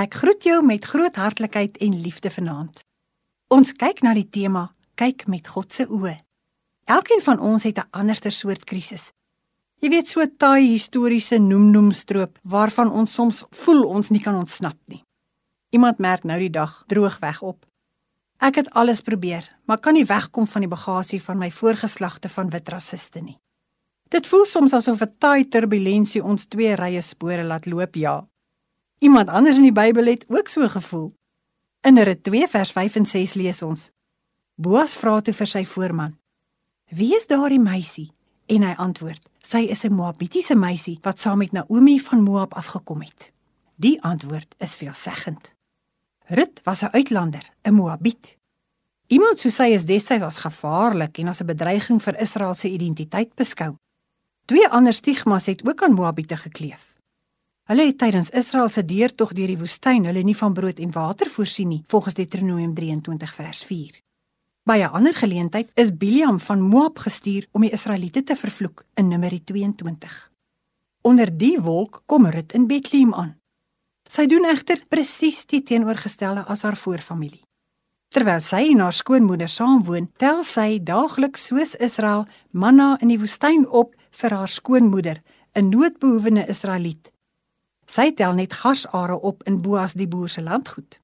Ek groet jou met groot hartlikheid en liefde vanaand. Ons kyk na die tema kyk met God se oë. Elkeen van ons het 'n anderste soort krisis. Jy weet so 'n taai historiese noem-noem stroop waarvan ons soms voel ons nie kan ontsnap nie. Iemand merk nou die dag droogweg op. Ek het alles probeer, maar kan nie wegkom van die bagasie van my voorgeslagte van wit rassiste nie. Dit voel soms asof 'n taai turbulensie ons twee rye spore laat loop, ja. Iemand anders in die Bybel het ook so gevoel. In Rut 2 vers 5 en 6 lees ons: Boas vra toe vir sy voorman: "Wie is daardie meisie?" En hy antwoord: "Sy is 'n Moabitiese meisie wat saam met Naomi van Moab afgekom het." Die antwoord is veelzeggend. Rut was 'n uitlander, 'n Moabiet. Iemand soos sy is destyds as gevaarlik en as 'n bedreiging vir Israel se identiteit beskou. Twee ander stigmas het ook aan Moabiete gekleef. Hulle het tydens Israel se deurtog deur die woestyn hulle nie van brood en water voorsien nie, volgens Deuteronomium 23 vers 4. By 'n ander geleentheid is Biliam van Moab gestuur om die Israeliete te vervloek in Numeri 22. Onder die wolk kom Rut in Bethlehem aan. Sy doen egter presies die teenoorgestelde as haar voorfamilie. Terwyl sy en haar skoonmoeder saamwoon, tel sy daagliks soos Israel manna in die woestyn op vir haar skoonmoeder, 'n noodbehoevende Israeliet Sy tel net gasare op in Boas die boer se landgoed.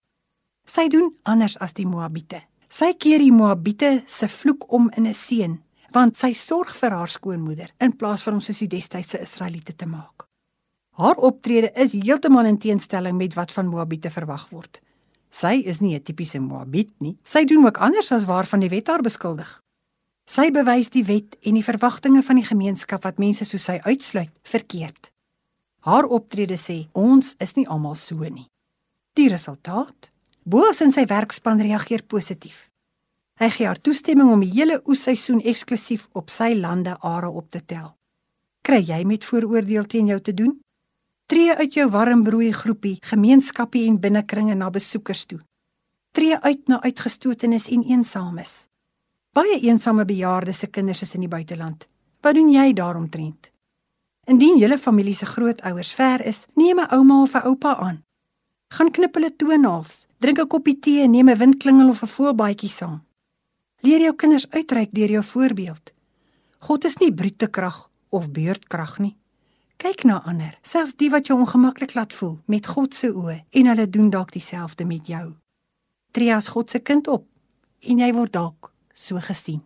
Sy doen anders as die Moabiete. Sy keer die Moabiete se vloek om in 'n seën, want sy sorg vir haar skoonmoeder in plaas van om soos die destydse Israeliete te maak. Haar optrede is heeltemal in teenstelling met wat van Moabiete verwag word. Sy is nie 'n tipiese Moabiet nie. Sy doen ook anders as waarvan die wet haar beskuldig. Sy bewys die wet en die verwagtinge van die gemeenskap wat mense soos sy uitsluit, verkeerd. Haar optrede sê ons is nie almal so nie. Die resultaat? Boas en sy werkspan reageer positief. Hy gee haar toestemming om die hele oesseisoen eksklusief op sy lande are op te tel. Kry jy met vooroordeel teen jou te doen? Tree uit jou warm broei groepie, gemeenskappe en binnekringe na besoekers toe. Tree uit na uitgestotenes en eensames. Baie eensame bejaardes se kinders is in die buiteland. Wat doen jy daaromtrent? Indien julle familie se grootouers ver is, neem 'n ouma of 'n oupa aan. Gaan knip hulle toenails, drink 'n koppie tee en neem 'n windklingel of 'n voelbaadjie saam. Leer jou kinders uitreik deur jou voorbeeld. God is nie brute krag of beurtkrag nie. Kyk na ander, selfs die wat jou ongemaklik laat voel, met God se oë en hulle doen dalk dieselfde met jou. Tree as God se kind op en jy word dalk so gesien.